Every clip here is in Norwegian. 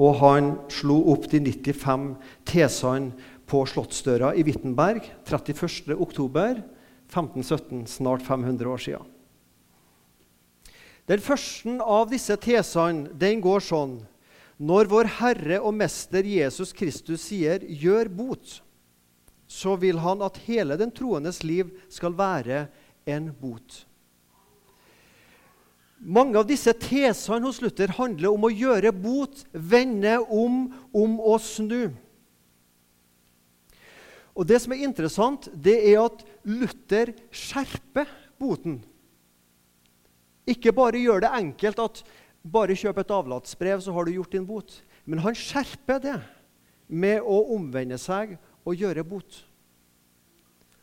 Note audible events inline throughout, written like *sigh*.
Og han slo opp de 95 tesene på Slottsdøra i Wittenberg 31.10.1517, snart 500 år siden. Den første av disse tesene den går sånn Når vår Herre og Mester Jesus Kristus sier 'gjør bot', så vil han at hele den troendes liv skal være en bot. Mange av disse tesene hos Luther handler om å gjøre bot, vende om, om å snu. Og Det som er interessant, det er at Luther skjerper boten. Ikke bare gjør det enkelt at bare kjøp et avlatsbrev, så har du gjort din bot. Men han skjerper det med å omvende seg og gjøre bot.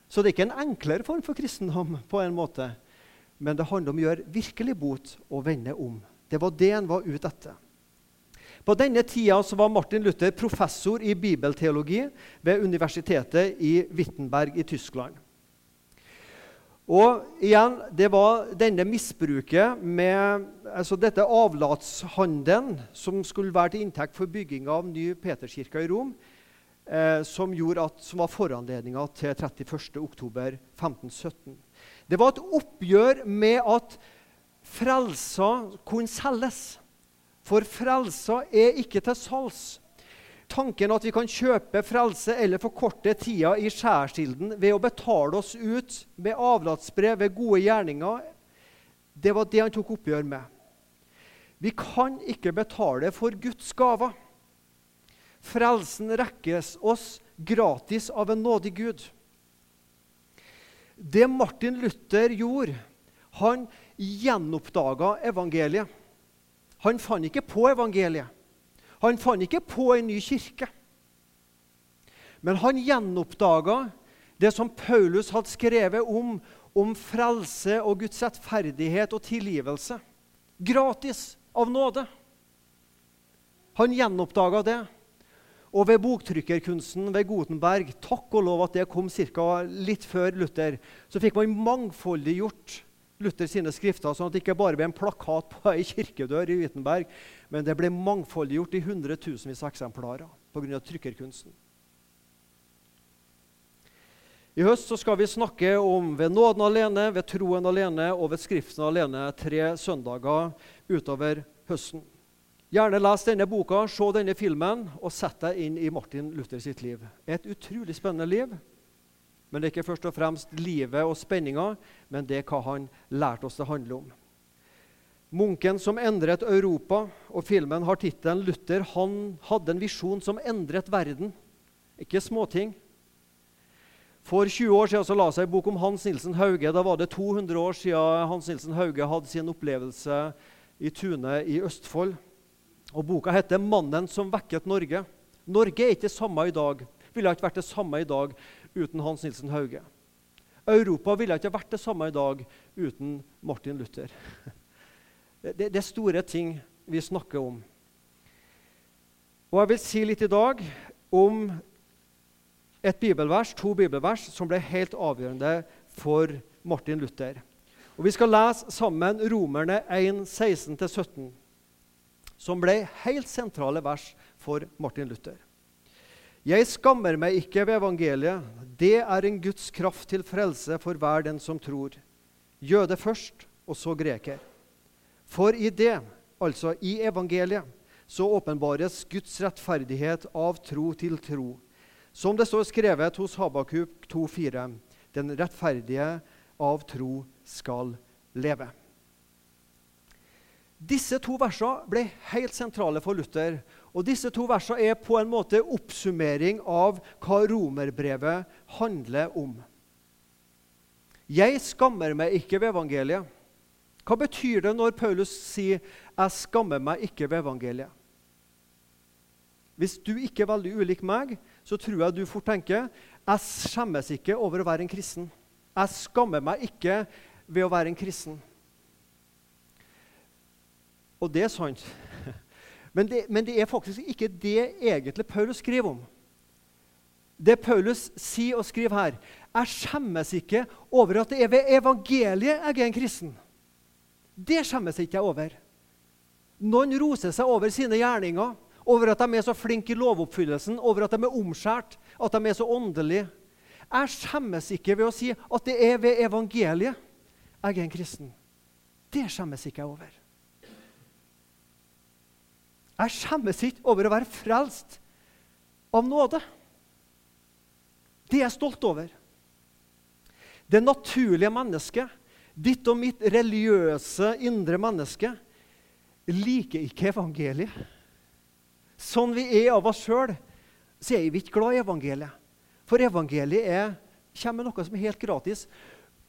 Så det er ikke en enklere form for kristendom, på en måte. Men det handler om å gjøre virkelig bot og vende om. Det var det han var ute etter. På denne tida var Martin Luther professor i bibelteologi ved universitetet i Wittenberg i Tyskland. Og igjen, Det var denne misbruket med altså dette avlatshandelen som skulle være til inntekt for bygginga av ny Peterskirke i Rom, eh, som, at, som, var foranledninga til 31.10.1517. Det var et oppgjør med at frelsa kunne selges. For frelsa er ikke til salgs. Tanken at vi kan kjøpe frelse eller forkorte tida i skjærsilden ved å betale oss ut med avlatsbrev ved gode gjerninger, det var det han tok oppgjør med. Vi kan ikke betale for Guds gaver. Frelsen rekkes oss gratis av en nådig Gud. Det Martin Luther gjorde, han gjenoppdaga evangeliet. Han fant ikke på evangeliet. Han fant ikke på en ny kirke. Men han gjenoppdaga det som Paulus hadde skrevet om, om frelse og Guds rettferdighet og tilgivelse. Gratis, av nåde. Han gjenoppdaga det. Og ved boktrykkerkunsten ved Gutenberg, takk og lov at det kom cirka litt før Luther, så fikk man mangfoldiggjort Luther sine skrifter, sånn at det ikke bare ble en plakat på ei kirkedør i Wittenberg, men det ble mangfoldiggjort i hundretusenvis av eksemplarer pga. trykkerkunsten. I høst skal vi snakke om ved nåden alene, ved troen alene og ved Skriften alene tre søndager utover høsten. Gjerne les denne boka, se denne filmen og sett deg inn i Martin Luther sitt liv. Et utrolig spennende liv. Men det er ikke først og fremst livet og spenninga, men det er hva han lærte oss det handler om. Munken som endret Europa, og filmen har tittelen 'Luther han hadde en visjon som endret verden'. Ikke småting. For 20 år siden så la seg en bok om Hans Nilsen Hauge. Da var det 200 år siden Hans Nilsen Hauge hadde sin opplevelse i Tune i Østfold. Og Boka heter 'Mannen som vekket Norge'. Norge er ikke det samme i dag. Ville ikke vært det samme i dag uten Hans Nilsen Hauge. Europa ville ikke vært det samme i dag uten Martin Luther. *laughs* Det, det er store ting vi snakker om. Og Jeg vil si litt i dag om et bibelvers, to bibelvers som ble helt avgjørende for Martin Luther. Og Vi skal lese sammen Romerne 1, 16-17, som ble helt sentrale vers for Martin Luther. Jeg skammer meg ikke ved evangeliet. Det er en Guds kraft til frelse for hver den som tror. Jøde først, og så greker. For i det, altså i evangeliet, så åpenbares Guds rettferdighet av tro til tro. Som det står skrevet hos Habakuk 2,4.: Den rettferdige av tro skal leve. Disse to versene ble helt sentrale for Luther og Disse to versene er på en måte oppsummering av hva romerbrevet handler om. Jeg skammer meg ikke ved evangeliet. Hva betyr det når Paulus sier 'jeg skammer meg ikke ved evangeliet'? Hvis du ikke er veldig ulik meg, så tror jeg du fort tenker 'jeg skjemmes ikke over å være en kristen'. Jeg skammer meg ikke ved å være en kristen. Og det er sant. *laughs* Men det, men det, er faktisk ikke det egentlig Paulus skriver om. Det Paulus sier og skriver her Jeg skjemmes ikke over at det er ved evangeliet jeg er en kristen. Det skjemmes ikke jeg over. Noen roser seg over sine gjerninger over at de er så flinke i lovoppfyllelsen, over at de er omskjært, at de er så åndelige. Jeg skjemmes ikke ved å si at det er ved evangeliet jeg er en kristen. Det skjemmes ikke jeg over. Jeg skjemmes ikke over å være frelst av nåde. Det er jeg stolt over. Det naturlige mennesket, ditt og mitt religiøse indre menneske, liker ikke evangeliet. Sånn vi er av oss sjøl, så er vi ikke glad i evangeliet. For evangeliet er, kommer med noe som er helt gratis.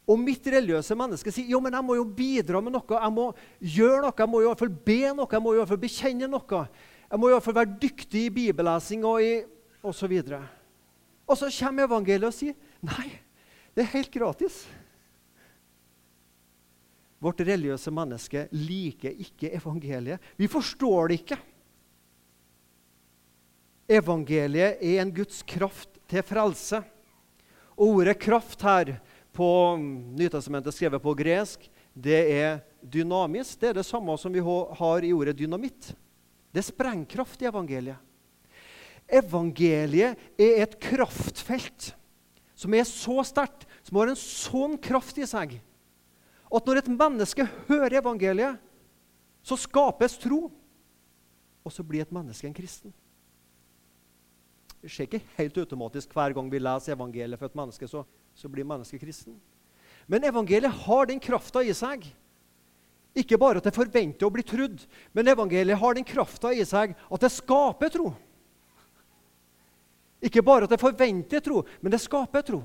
Og mitt religiøse menneske sier jo, men jeg må jo bidra med noe. Jeg må gjøre noe, jeg må i hvert fall be noe, jeg må i hvert fall bekjenne noe. Jeg må i hvert fall være dyktig i bibellesing og i osv. Og, og så kommer evangeliet og sier nei, det er helt gratis. Vårt religiøse menneske liker ikke evangeliet. Vi forstår det ikke. Evangeliet er en Guds kraft til frelse. Og ordet 'kraft' her på Nytestamentet skrevet på gresk, det er dynamisk. Det er det samme som vi har i ordet dynamitt. Det er sprengkraft i evangeliet. Evangeliet er et kraftfelt som er så sterkt, som har en sånn kraft i seg, at når et menneske hører evangeliet, så skapes tro, og så blir et menneske en kristen. Det skjer ikke helt automatisk hver gang vi leser evangeliet for et menneske. så, så blir mennesket kristen. Men evangeliet har den krafta i seg. Ikke bare at det forventer å bli trudd, men evangeliet har den krafta i seg at det skaper tro. Ikke bare at det forventer tro, men det skaper tro.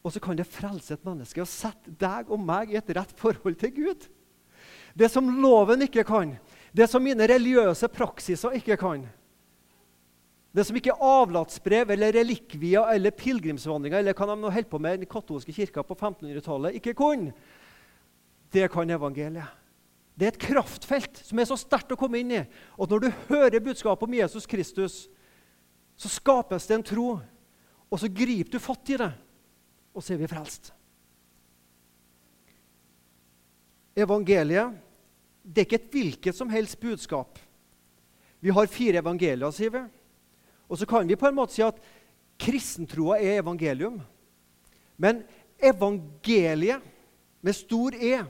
Og så kan det frelse et menneske og sette deg og meg i et rett forhold til Gud. Det som loven ikke kan, det som mine religiøse praksiser ikke kan, det som ikke er avlatsbrev eller relikvier eller pilegrimsvandringer eller hva de nå holdt på med den katolske kirka på 1500-tallet, ikke kunne, det kan evangeliet. Det er et kraftfelt som er så sterkt å komme inn i. Og når du hører budskapet om Jesus Kristus, så skapes det en tro. Og så griper du fatt i det, og så er vi frelst. Evangeliet det er ikke et hvilket som helst budskap. Vi har fire evangelier, sier vi. Og så kan vi på en måte si at kristentroa er evangelium. Men evangeliet med stor E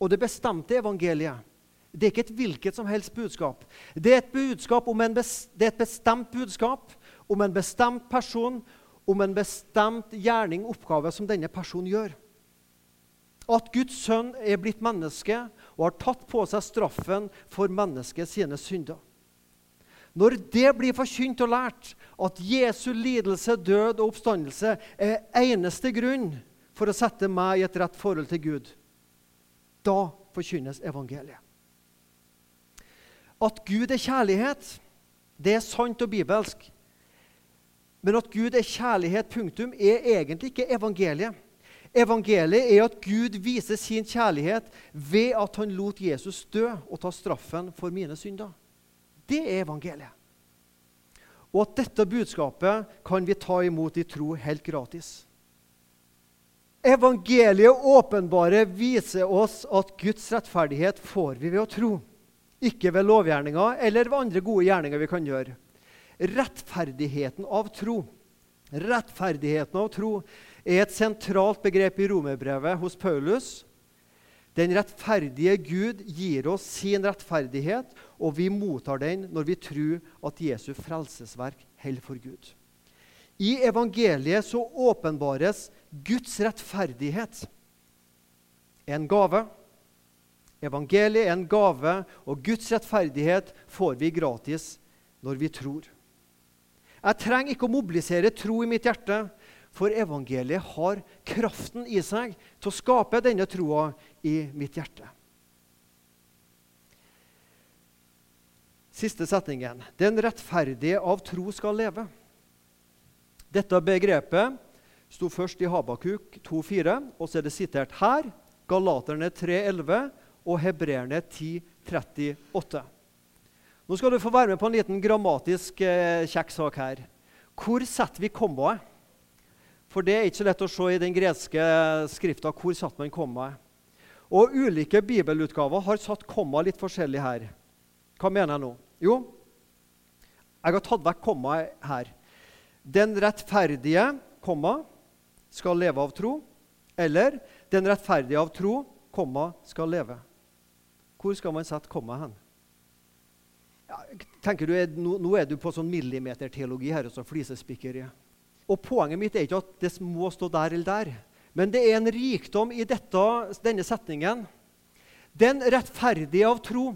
og det bestemte evangeliet det er ikke et hvilket som helst budskap. Det er et, budskap det er et bestemt budskap om en bestemt person, om en bestemt gjerning, oppgave, som denne personen gjør. At Guds sønn er blitt menneske og har tatt på seg straffen for menneskets synder. Når det blir forkynt og lært at Jesu lidelse, død og oppstandelse er eneste grunn for å sette meg i et rett forhold til Gud, da forkynnes evangeliet. At Gud er kjærlighet, det er sant og bibelsk. Men at Gud er kjærlighet, punktum, er egentlig ikke evangeliet. Evangeliet er at Gud viser sin kjærlighet ved at han lot Jesus dø og ta straffen for mine synder. Det er evangeliet. Og at dette budskapet kan vi ta imot i tro helt gratis. Evangeliet åpenbare viser oss at Guds rettferdighet får vi ved å tro. Ikke ved lovgjerninger eller ved andre gode gjerninger vi kan gjøre. Rettferdigheten av tro Rettferdigheten av tro er et sentralt begrep i romerbrevet hos Paulus. Den rettferdige Gud gir oss sin rettferdighet, og vi mottar den når vi tror at Jesu frelsesverk holder for Gud. I evangeliet så åpenbares Guds rettferdighet. En gave. Evangeliet er en gave, og Guds rettferdighet får vi gratis når vi tror. Jeg trenger ikke å mobilisere tro i mitt hjerte, for evangeliet har kraften i seg til å skape denne troa i mitt hjerte. Siste setningen. Den rettferdige av tro skal leve. Dette begrepet sto først i Habakuk 2,4, og så er det sitert her, Galaterne 3,11 og Hebreerne 10,38. Nå skal du få være med på en liten grammatisk eh, kjekk sak her. Hvor setter vi kommaet? For det er ikke så lett å se i den greske skrifta hvor satt man kommaet. Og Ulike bibelutgaver har satt komma litt forskjellig her. Hva mener jeg nå? Jo, jeg har tatt vekk kommaet her. Den rettferdige, komma, skal leve av tro. Eller den rettferdige av tro, komma, skal leve. Hvor skal man sette komma hen? Ja, tenker du, nå, er du på sånn millimeterteologi her, altså flisespikkeri. Og Poenget mitt er ikke at det må stå der eller der. Men det er en rikdom i dette, denne setningen. Den rettferdige av tro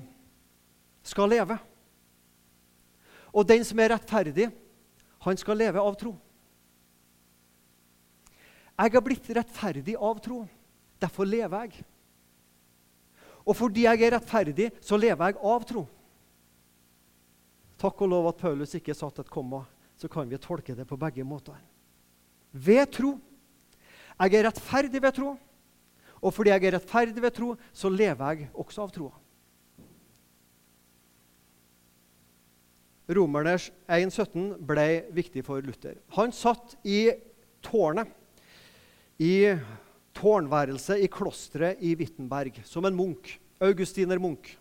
skal leve. Og den som er rettferdig, han skal leve av tro. Jeg har blitt rettferdig av tro. Derfor lever jeg. Og fordi jeg er rettferdig, så lever jeg av tro. Takk og lov at Paulus ikke satt et komma, så kan vi tolke det på begge måter. Ved tro. Jeg er rettferdig ved tro. Og fordi jeg er rettferdig ved tro, så lever jeg også av troa. Romerne 1,17 ble viktig for Luther. Han satt i tårnet, i tårnværelset i klosteret i Wittenberg, som en munk. Augustiner Munch.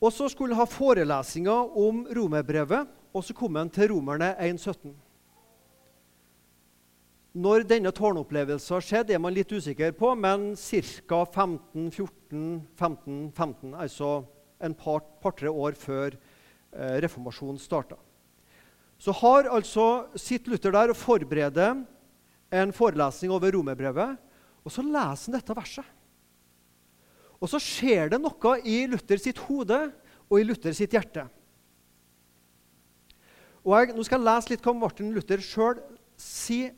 Og så skulle han ha forelesninger om romerbrevet, og så kom han til Romerne 1,17. Når denne tårnopplevelsen skjedde, er man litt usikker på, men ca. 15-14-15-15, altså en par-tre par, år før eh, reformasjonen starta. Så har altså sitt Luther der og forbereder en forelesning over romerbrevet, og så leser han dette verset. Og så skjer det noe i Luther sitt hode og i Luther sitt hjerte. Og jeg, Nå skal jeg lese litt hva Martin Luther sjøl sier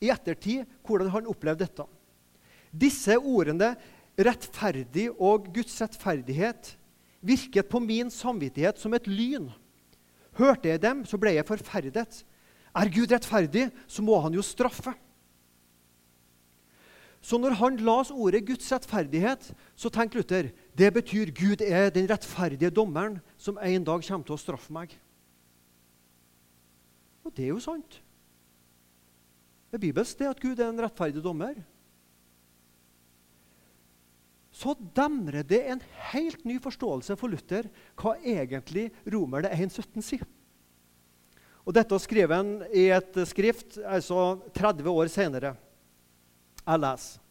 i ettertid, hvordan han opplevde dette. Disse ordene, rettferdig og Guds rettferdighet, virket på min samvittighet som et lyn. Hørte jeg dem, så ble jeg forferdet. Er Gud rettferdig, så må han jo straffe. Så når han las ordet Guds rettferdighet, så tenkte Luther det betyr Gud er den rettferdige dommeren som en dag kommer til å straffe meg. Og det er jo sant. Det er bibelsk det at Gud er en rettferdig dommer. Så demrer det en helt ny forståelse for Luther hva egentlig Romerne 1,17 sier. Og Dette skrev han i et skrift altså 30 år senere. Jeg leser.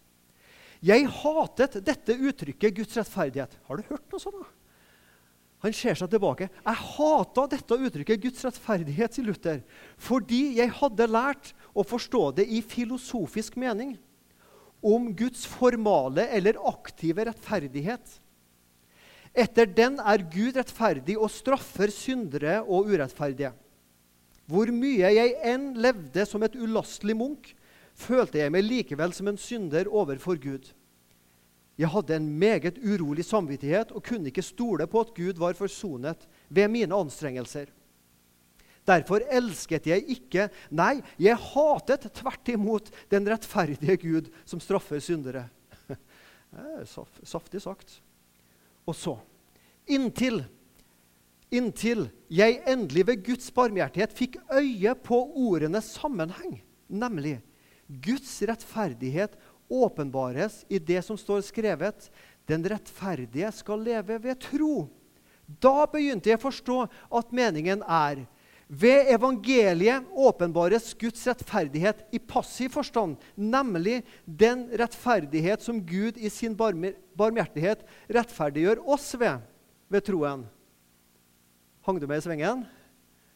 Jeg hatet dette uttrykket Guds rettferdighet. Har du hørt noe sånt? da? Han ser seg tilbake. Jeg hata dette uttrykket Guds rettferdighet, sier Luther, fordi jeg hadde lært å forstå det i filosofisk mening om Guds formale eller aktive rettferdighet. Etter den er Gud rettferdig og straffer syndere og urettferdige. Hvor mye jeg enn levde som et ulastelig munk, følte jeg meg likevel som en synder overfor Gud. Jeg hadde en meget urolig samvittighet og kunne ikke stole på at Gud var forsonet ved mine anstrengelser. Derfor elsket jeg ikke, nei, jeg hatet tvert imot den rettferdige Gud som straffer syndere. *laughs* Saftig sagt. Og så, inntil, inntil jeg endelig ved Guds barmhjertighet fikk øye på ordenes sammenheng, nemlig Guds rettferdighet åpenbares i det som står skrevet. Den rettferdige skal leve ved tro. Da begynte jeg å forstå at meningen er ved evangeliet åpenbares Guds rettferdighet i passiv forstand, nemlig den rettferdighet som Gud i sin barmhjertighet rettferdiggjør oss ved, ved troen. Hang du med i svingen?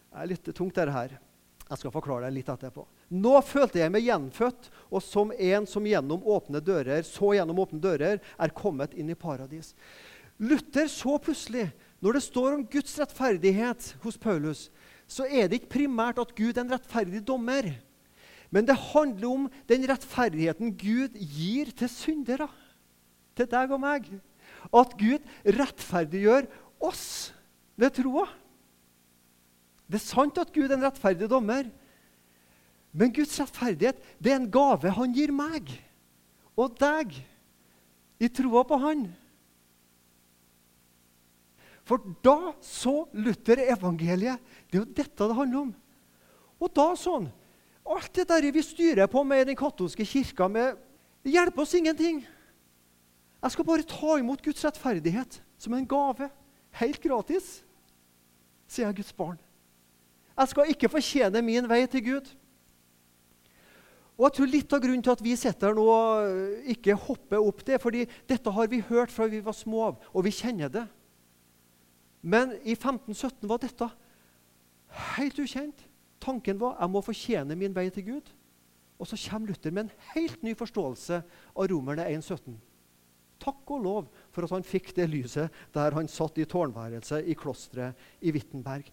Det er litt tungt, dette her. Jeg skal forklare deg litt etterpå. Nå følte jeg meg gjenfødt, og som en som gjennom åpne dører, så gjennom åpne dører, er kommet inn i paradis. Luther så plutselig, når det står om Guds rettferdighet hos Paulus, så er det ikke primært at Gud er en rettferdig dommer. Men det handler om den rettferdigheten Gud gir til syndere. Til deg og meg. At Gud rettferdiggjør oss ved troa. Det er sant at Gud er en rettferdig dommer. Men Guds rettferdighet det er en gave han gir meg og deg i troa på Han. For da så Luther evangeliet. Det er jo dette det handler om. Og da sånn Alt det der vi styrer på med den katolske kirka, med, det hjelper oss ingenting. Jeg skal bare ta imot Guds rettferdighet. som en gave. Helt gratis, sier jeg Guds barn. Jeg skal ikke fortjene min vei til Gud. Og jeg tror Litt av grunnen til at vi sitter her nå og ikke hopper opp, det fordi dette har vi hørt fra vi var små, og vi kjenner det. Men i 1517 var dette helt ukjent. Tanken var jeg må fortjene min vei til Gud. Og så kommer Luther med en helt ny forståelse av Romerne 1,17. Takk og lov for at han fikk det lyset der han satt i tårnværelset i klosteret i Wittenberg.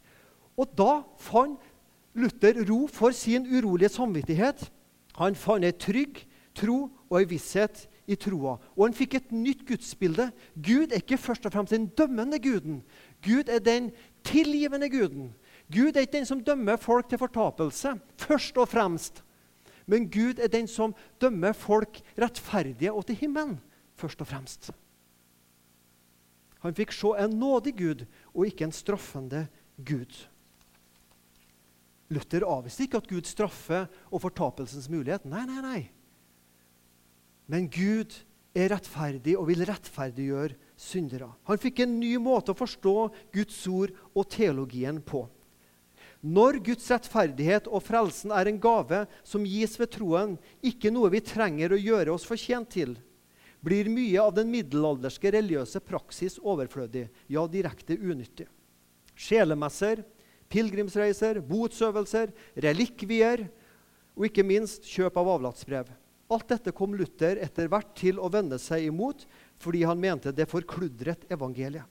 Og da fant Luther ro for sin urolige samvittighet. Han fant ei trygg tro og ei visshet i troa. Og han fikk et nytt gudsbilde. Gud er ikke først og fremst den dømmende guden. Gud er den tilgivende guden. Gud er ikke den som dømmer folk til fortapelse, først og fremst. Men Gud er den som dømmer folk rettferdige og til himmelen, først og fremst. Han fikk se en nådig Gud og ikke en straffende Gud. Luther avviste ikke at Gud straffer og fortapelsens mulighet. Nei, nei, nei. Men Gud er rettferdig og vil rettferdiggjøre syndere. Han fikk en ny måte å forstå Guds ord og teologien på. Når Guds rettferdighet og frelsen er en gave som gis ved troen, ikke noe vi trenger å gjøre oss fortjent til, blir mye av den middelalderske religiøse praksis overflødig, ja, direkte unyttig. Sjelemesser, pilegrimsreiser, botsøvelser, relikvier og ikke minst kjøp av avlatsbrev. Alt dette kom Luther etter hvert til å vende seg imot fordi han mente det forkludret evangeliet.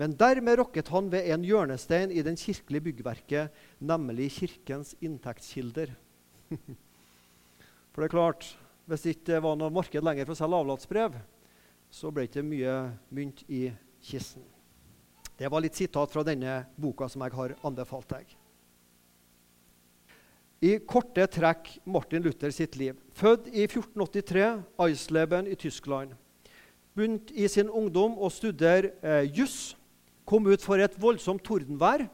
Men dermed rokket han ved en hjørnestein i den kirkelige byggverket, nemlig kirkens inntektskilder. *laughs* For det er klart, hvis det ikke var noe marked lenger for å selge avlatsbrev, så ble det ikke mye mynt i kisten. Det var litt sitat fra denne boka som jeg har anbefalt deg. I korte trekk Martin Luther sitt liv. Født i 1483, Eisleben i Tyskland. Begynt i sin ungdom å studere eh, juss kom ut for et voldsomt tordenvær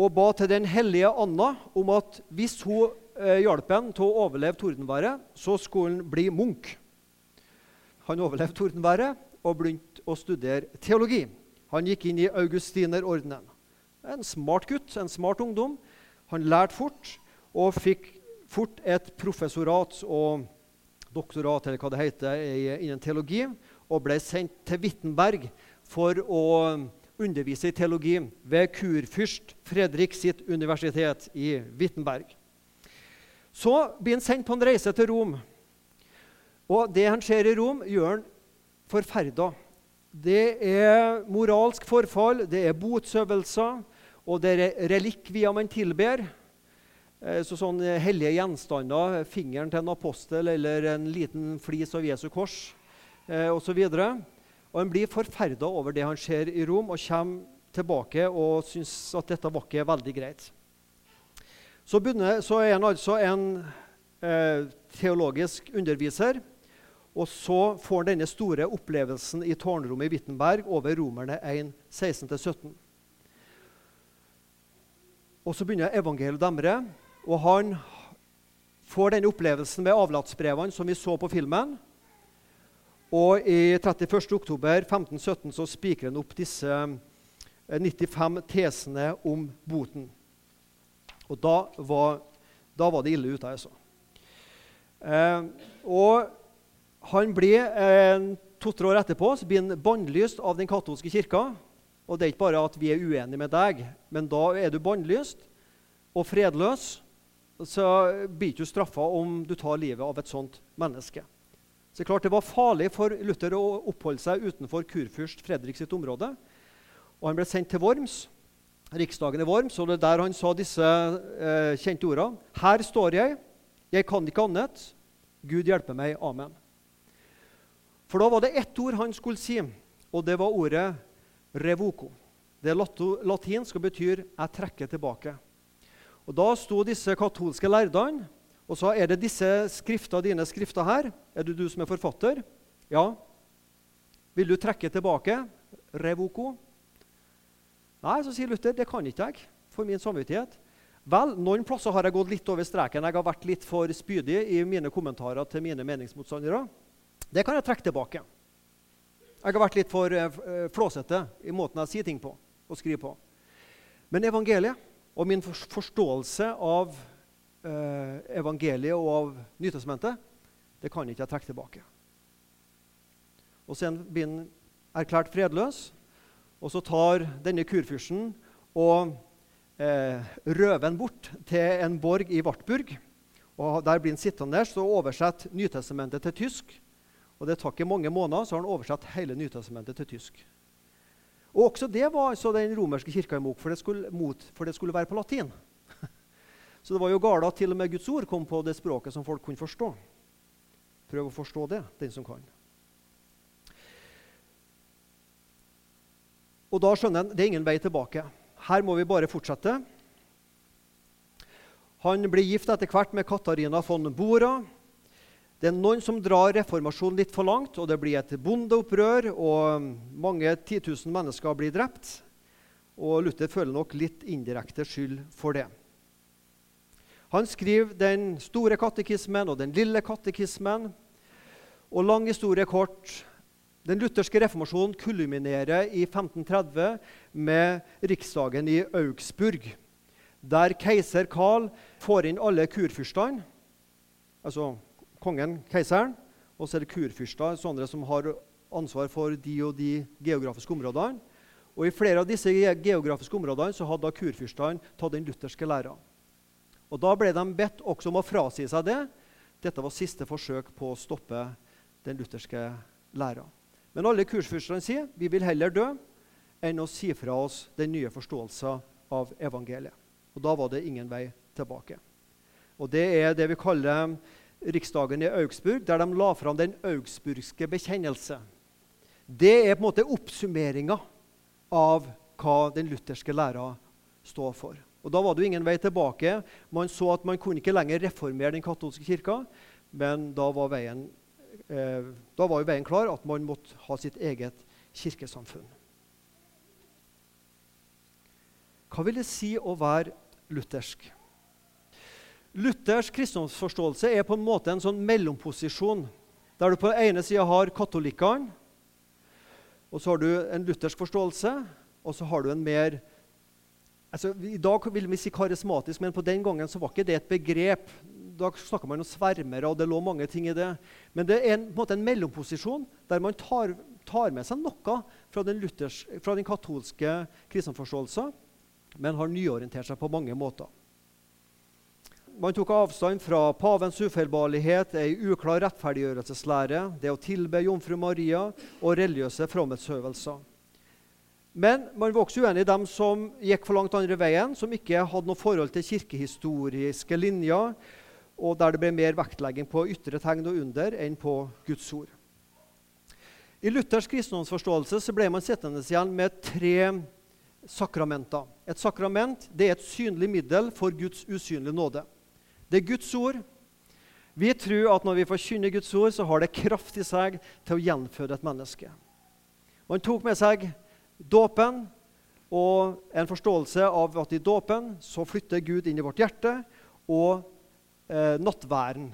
og ba til den hellige Anna om at hvis hun eh, hjalp ham til å overleve tordenværet, så skulle han bli munk. Han overlevde tordenværet og begynte å studere teologi. Han gikk inn i augustinerordenen. En smart gutt, en smart ungdom. Han lærte fort og fikk fort et professorat og doktorat eller hva det heter, innen teologi, og ble sendt til Wittenberg for å undervise i teologi ved kurfyrst Fredrik sitt universitet i Wittenberg. Så blir han sendt på en reise til Rom. Og det han ser i Rom, gjør han forferda. Det er moralsk forfall, det er botsøvelser, og det er relikvier man tilber. Eh, så sånne hellige gjenstander, fingeren til en apostel eller en liten flis av Jesu kors eh, osv. Og Han blir forferda over det han ser i Rom, og kommer tilbake og syns at dette var ikke veldig greit. Så, begynner, så er han altså en eh, teologisk underviser. Og så får han denne store opplevelsen i tårnrommet i Wittenberg over Romerne 1, 16-17. Og så begynner evangeliet å demre, og han får denne opplevelsen med avlatsbrevene som vi så på filmen. Og i 31. oktober 1517 så spikrer han opp disse 95 eh, tesene om boten. Og da var, da var det ille ute, altså. Eh, og han blir eh, to-tre år etterpå så blir han bannlyst av den katolske kirka. Og det er ikke bare at vi er uenige med deg, men da er du bannlyst og fredløs. Så blir du straffa om du tar livet av et sånt menneske. Så klart det var farlig for Luther å oppholde seg utenfor kurfyrst Fredrik sitt område. Og Han ble sendt til Worms, riksdagen i Worms, og det er der han sa disse eh, kjente ordene. Her står jeg, jeg kan ikke annet. Gud hjelpe meg. Amen. For da var det ett ord han skulle si, og det var ordet revoco. Det latinsk og betyr 'jeg trekker tilbake'. Og Da sto disse katolske lærdene og sa er det disse skrifter, dine skrifter her. Er det du som er forfatter? Ja. Vil du trekke tilbake? Revoko? Nei, så sier Luther, det kan ikke jeg for min samvittighet. Vel, noen plasser har jeg gått litt over streken. Jeg har vært litt for spydig i mine kommentarer til mine meningsmotstandere. Det kan jeg trekke tilbake. Jeg har vært litt for uh, flåsete i måten jeg sier ting på og skriver på. Men evangeliet og min forståelse av eh, evangeliet og av Nytestamentet, det kan ikke jeg trekke tilbake. Og så blir han erklært fredløs, og så tar denne kurfyrsten og eh, røver han bort til en borg i Wartburg. Og Der blir han sittende der, så oversetter Nytestamentet til tysk. Og Det tar ikke mange måneder, så har han oversatt hele Nytestamentet til tysk. Og Også det var altså den romerske kirka imot, for det skulle, mot, for det skulle være på latin. *laughs* Så det var jo galt at til og med Guds ord kom på det språket som folk kunne forstå. Prøv å forstå det, den som kan. Og da skjønner en det er ingen vei tilbake. Her må vi bare fortsette. Han blir gift etter hvert med Katarina von Bora. Det er noen som drar reformasjonen litt for langt, og det blir et bondeopprør. og Mange titusen mennesker blir drept. Og Luther føler nok litt indirekte skyld for det. Han skriver den store katekismen og den lille katekismen. Og lang historie kort den lutherske reformasjonen kulminerer i 1530 med riksdagen i Augsburg, der keiser Karl får inn alle kurfyrstene, altså kongen, keiseren, og så er det kurfyrster, sånne som har ansvar for de og de geografiske områdene. Og I flere av disse geografiske områdene så hadde kurfyrstene tatt den lutherske læra. Og Da ble de bedt også om å frasi seg det. Dette var siste forsøk på å stoppe den lutherske læra. Men alle kursfyrstene sier vi vil heller dø enn å si fra oss den nye forståelsen av evangeliet. Og Da var det ingen vei tilbake. Og Det er det vi kaller riksdagen i Augsburg, der de la fram den augsburgske bekjennelse. Det er på en måte oppsummeringa av hva den lutherske læra står for. Og Da var det jo ingen vei tilbake. Man så at man kunne ikke lenger reformere den katolske kirka, men da var veien eh, da var jo veien klar at man måtte ha sitt eget kirkesamfunn. Hva vil det si å være luthersk? Luthers kristendomsforståelse er på en måte en sånn mellomposisjon, der du på den ene sida har katolikkene, og så har du en luthersk forståelse, og så har du en mer altså, I dag vil vi si karismatisk, men på den gangen så var ikke det et begrep da snakka man om svermere, og det lå mange ting i det. Men det er en, en, en mellomposisjon der man tar, tar, med seg noe fra den, luthers, fra den katolske kristenforståelsen, men har nyorientert seg på mange måter. Man tok avstand fra pavens ufeilbarlighet, ei uklar rettferdiggjørelseslære, det å tilbe jomfru Maria og religiøse fromhetsøvelser. Men man var også uenig i dem som gikk for langt andre veien, som ikke hadde noe forhold til kirkehistoriske linjer, og der det ble mer vektlegging på ytre tegn og under enn på Guds ord. I Luthers kristendomsforståelse ble man sittende igjen med tre sakramenter. Et sakrament er et synlig middel for Guds usynlige nåde. Det er Guds ord. Vi tror at når vi forkynner Guds ord, så har det kraft i seg til å gjenføde et menneske. Man tok med seg dåpen og en forståelse av at i dåpen så flytter Gud inn i vårt hjerte og eh, nattværen.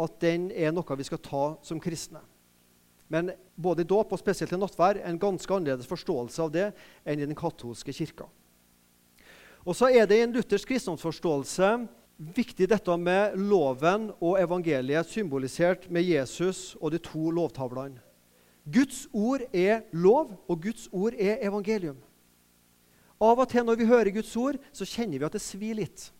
At den er noe vi skal ta som kristne. Men både i dåp og spesielt i nattvær en ganske annerledes forståelse av det enn i den katolske kirka. Og så er det i en luthersk kristendomsforståelse viktig dette med loven og evangeliet symbolisert med Jesus og de to lovtavlene. Guds ord er lov, og Guds ord er evangelium. Av og til når vi hører Guds ord, så kjenner vi at det svir litt.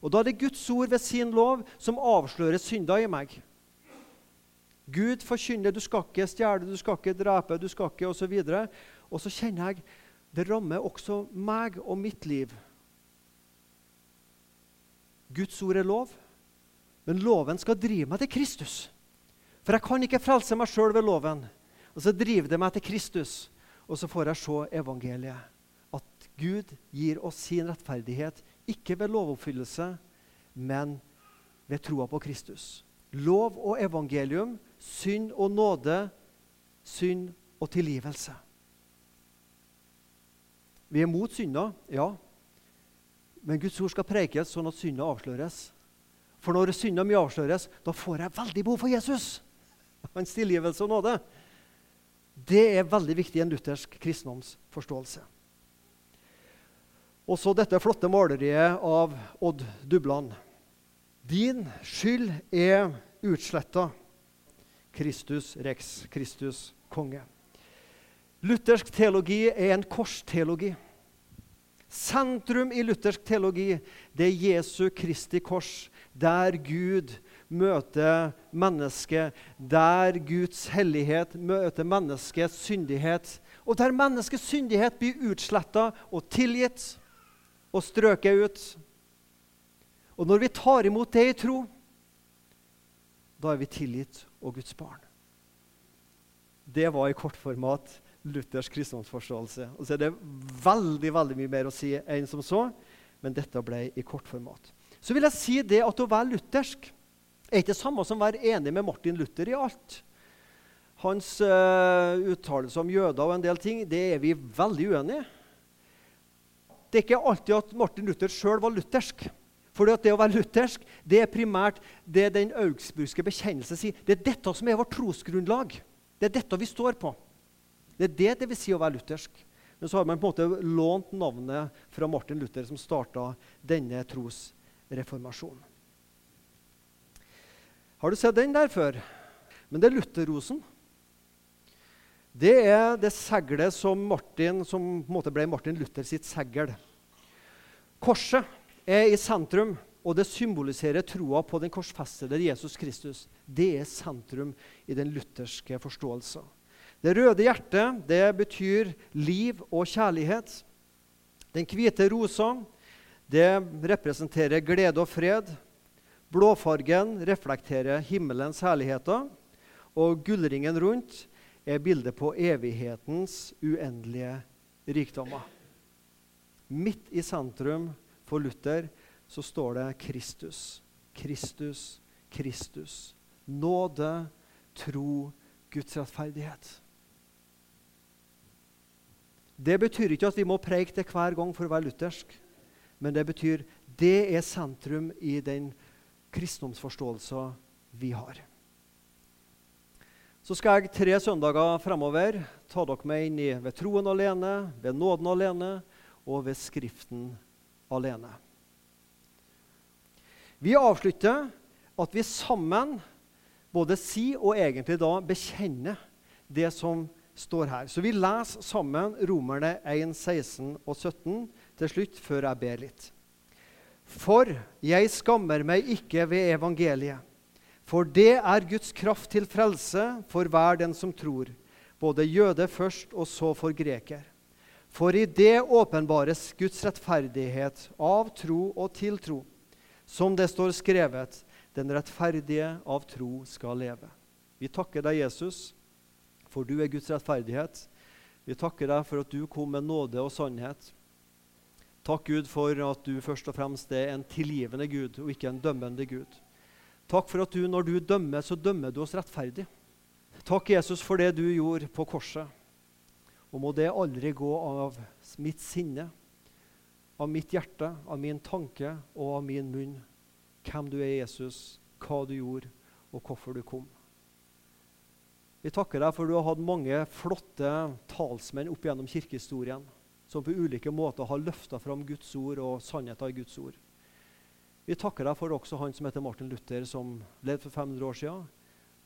Og da er det Guds ord ved sin lov som avslører synder i meg. Gud forkynner du skal ikke stjele, du skal ikke drepe, du skal ikke osv. Og, så og så kjenner jeg det rammer også meg og mitt liv. Guds ord er lov, men loven skal drive meg til Kristus. For jeg kan ikke frelse meg sjøl ved loven. Og så driver det meg til Kristus, og så får jeg se evangeliet. At Gud gir oss sin rettferdighet ikke ved lovoppfyllelse, men ved troa på Kristus. Lov og evangelium, synd og nåde, synd og tilgivelse. Vi er mot synder, ja. Men Guds ord skal prekes sånn at synda avsløres. For når synda mi avsløres, da får jeg veldig behov for Jesus. Hans tilgivelse og nåde. Det er veldig viktig i en luthersk kristendomsforståelse. Og så dette flotte maleriet av Odd Dubland. Din skyld er utsletta. Kristus rex, Kristus konge. Luthersk teologi er en korsteologi. Sentrum i luthersk teologi det er Jesu Kristi kors, der Gud møter mennesket, der Guds hellighet møter menneskets syndighet, og der menneskets syndighet blir utsletta og tilgitt og strøket ut. Og når vi tar imot det i tro, da er vi tilgitt og Guds barn. Det var i kortformat Luthers kristendomsforståelse. Og så er det veldig veldig mye mer å si enn som så, men dette ble i kortformat. Så vil jeg si det at å være luthersk er ikke det samme som å være enig med Martin Luther i alt. Hans uh, uttalelse om jøder og en del ting det er vi veldig uenige. Det er ikke alltid at Martin Luther sjøl var luthersk. For det å være luthersk det er primært det den augsburgske bekjennelse sier. Det er dette som er vårt trosgrunnlag. Det er dette vi står på. Det er det det vil si å være luthersk. Men så har man på en måte lånt navnet fra Martin Luther, som starta denne trosreformasjonen. Har du sett den der før? Men det er Lutherrosen. Det er det seglet som, Martin, som på en måte ble Martin Luther sitt segl. Korset er i sentrum, og det symboliserer troa på den korsfestede Jesus Kristus. Det er sentrum i den lutherske forståelsen. Det røde hjertet det betyr liv og kjærlighet. Den hvite rosa det representerer glede og fred. Blåfargen reflekterer himmelens herligheter. Og gullringen rundt er bildet på evighetens uendelige rikdommer. Midt i sentrum for Luther så står det Kristus. Kristus, Kristus. Nåde, tro, Guds rettferdighet. Det betyr ikke at vi må preike det hver gang for å være luthersk. Men det betyr det er sentrum i den kristendomsforståelsen vi har. Så skal jeg tre søndager fremover ta dere med inn i ved troen alene, ved nåden alene og ved Skriften alene. Vi avslutter at vi sammen både sier og egentlig da bekjenner det som står her. Så vi leser sammen Romerne 1, 16 og 17 til slutt, før jeg ber litt. For jeg skammer meg ikke ved evangeliet, for det er Guds kraft til frelse for hver den som tror, både jøde først og så for greker. For i det åpenbares Guds rettferdighet av tro og til tro. Som det står skrevet, den rettferdige av tro skal leve. Vi takker deg, Jesus for du er Guds rettferdighet. Vi takker deg for at du kom med nåde og sannhet. Takk, Gud, for at du først og fremst er en tilgivende Gud og ikke en dømmende Gud. Takk for at du, når du dømmer, så dømmer du oss rettferdig. Takk, Jesus, for det du gjorde på korset. Og må det aldri gå av mitt sinne, av mitt hjerte, av min tanke og av min munn hvem du er, Jesus, hva du gjorde, og hvorfor du kom. Vi takker deg for du har hatt mange flotte talsmenn opp gjennom kirkehistorien som på ulike måter har løfta fram Guds ord og sannheten i Guds ord. Vi takker deg for også han som heter Martin Luther, som levde for 500 år siden,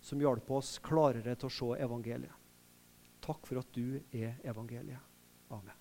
som hjalp oss klarere til å se evangeliet. Takk for at du er evangeliet. Amen.